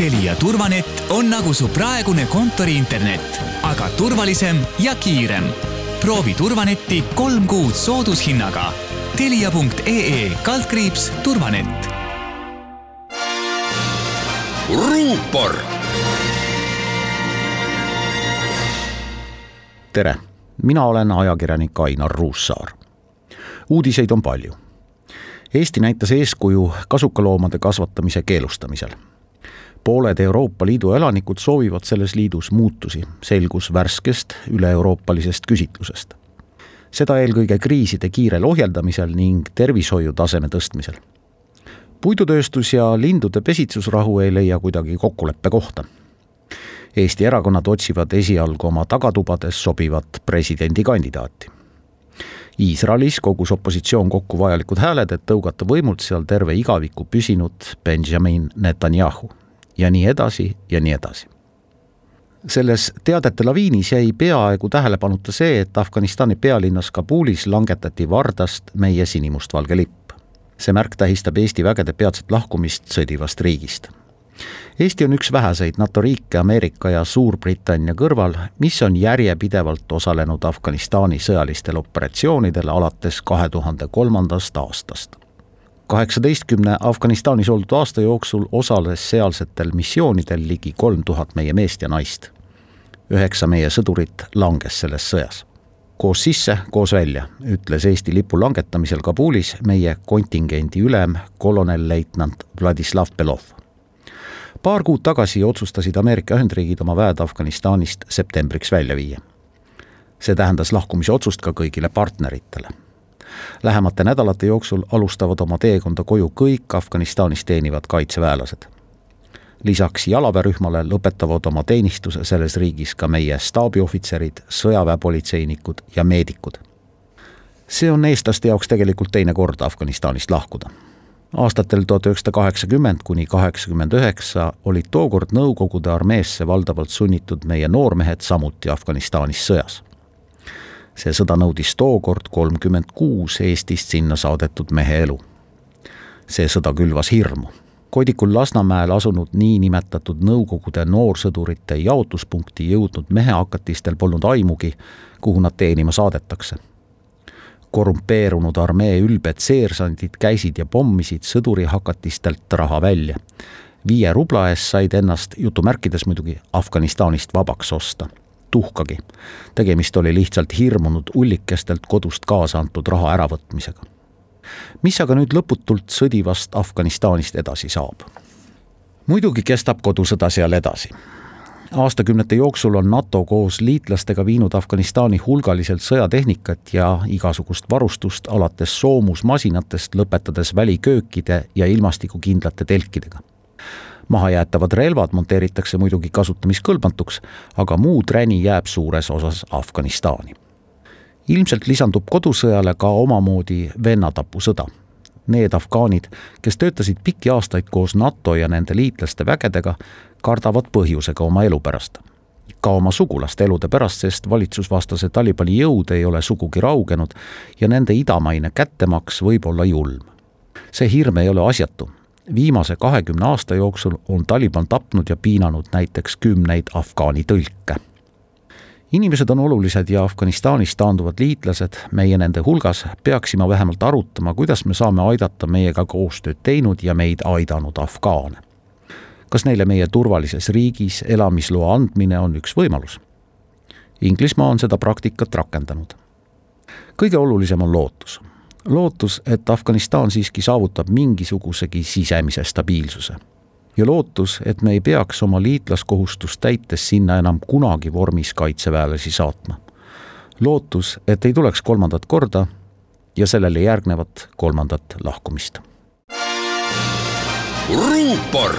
Telia turvanett on nagu su praegune kontoriinternet, aga turvalisem ja kiirem. proovi turvanetti kolm kuud soodushinnaga. Telia.ee kaldkriips turvanett. ruupor. tere, mina olen ajakirjanik Ainar Ruussaar. uudiseid on palju Eesti näitas eeskuju kasukaloomade kasvatamise keelustamisel. Pooled Euroopa Liidu elanikud soovivad selles liidus muutusi, selgus värskest üle-euroopalisest küsitlusest. seda eelkõige kriiside kiirel ohjeldamisel ning tervishoiu taseme tõstmisel. puidutööstus ja lindude pesitsusrahu ei leia kuidagi kokkuleppe kohta. Eesti erakonnad otsivad esialgu oma tagatubades sobivat presidendikandidaati Iisraelis kogus opositsioon kokku vajalikud hääled, et tõugata võimult seal terve igaviku püsinud Benjamin Netanyahu ja nii edasi ja nii edasi. selles teadete laviinis jäi peaaegu tähelepanuta see, et Afganistani pealinnas Kabulis langetati vardast meie sinimustvalge lipp. see märk tähistab Eesti vägede peatset lahkumist sõdivast riigist Eesti on üks väheseid NATO riike Ameerika ja Suurbritannia kõrval, mis on järjepidevalt osalenud Afganistani sõjalistel operatsioonidel alates kahe tuhande kolmandast aastast. Kaheksateistkümne Afganistanis oldud aasta jooksul osales sealsetel missioonidel ligi kolm tuhat meie meest ja naist. üheksa meie sõdurit langes selles sõjas koos sisse, koos välja, ütles Eesti lipu langetamisel Kabulis meie kontingendi ülem, kolonel-leitnant Vladislav Belov paar kuud tagasi otsustasid Ameerika Ühendriigid oma väed Afganistanist septembriks välja viia. see tähendas lahkumise otsust ka kõigile partneritele. Lähemate nädalate jooksul alustavad oma teekonda koju kõik Afganistanis teenivad kaitseväelased. lisaks jalaväerühmale lõpetavad oma teenistuse selles riigis ka meie staabiohvitserid, sõjaväepolitseinikud ja meedikud. see on eestlaste jaoks tegelikult teine kord Afganistanist lahkuda aastatel tuhat üheksasada kaheksakümmend kuni kaheksakümmend üheksa olid tookord Nõukogude armeesse valdavalt sunnitud meie noormehed samuti Afganistanis sõjas. See sõda nõudis tookord kolmkümmend kuus Eestist sinna saadetud mehe elu. see sõda külvas hirmu. Kodikul Lasnamäel asunud niinimetatud Nõukogude noorsõdurite jaotuspunkti jõudnud mehehakatistel polnud aimugi, kuhu nad teenima saadetakse korrumpeerunud armee ülbed seersandid käisid ja pommisid sõdurihakatistelt raha välja. viie rubla eest said ennast jutumärkides muidugi Afganistanist vabaks osta. Tuhkagi. tegemist oli lihtsalt hirmunud ullikestelt kodust kaasa antud raha äravõtmisega. mis aga nüüd lõputult sõdivast Afganistanist edasi saab? muidugi kestab kodusõda seal edasi aastakümnete jooksul on NATO koos liitlastega viinud Afganistani hulgaliselt sõjatehnikat ja igasugust varustust alates soomusmasinatest, lõpetades väliköökide ja ilmastikukindlate telkidega. Mahajäetavad relvad monteeritakse muidugi kasutamiskõlbmatuks, aga muu träni jääb suures osas Afganistani. ilmselt lisandub kodusõjale ka omamoodi vennatapusõda need afgaanid, kes töötasid pikki aastaid koos NATO ja nende liitlaste vägedega, kardavad põhjusega oma elu pärast. ka oma sugulaste elude pärast, sest valitsusvastase Talibani jõud ei ole sugugi raugenud ja nende idamaine kättemaks võib olla julm. see hirm ei ole asjatu. Viimase kahekümne aasta jooksul on Taliban tapnud ja piinanud näiteks kümneid afgaani tõlke inimesed on olulised ja Afganistanis taanduvad liitlased, meie nende hulgas, peaksime vähemalt arutama, kuidas me saame aidata meiega koostööd teinud ja meid aidanud afgaane. kas neile meie turvalises riigis elamisloa andmine on üks võimalus? Inglismaa on seda praktikat rakendanud. kõige olulisem on lootus. Lootus, et Afganistan siiski saavutab mingisugusegi sisemise stabiilsuse ja lootus, et me ei peaks oma liitlaskohustust täites sinna enam kunagi vormis kaitseväelasi saatma. lootus, et ei tuleks kolmandat korda ja sellele järgnevat kolmandat lahkumist. ruupor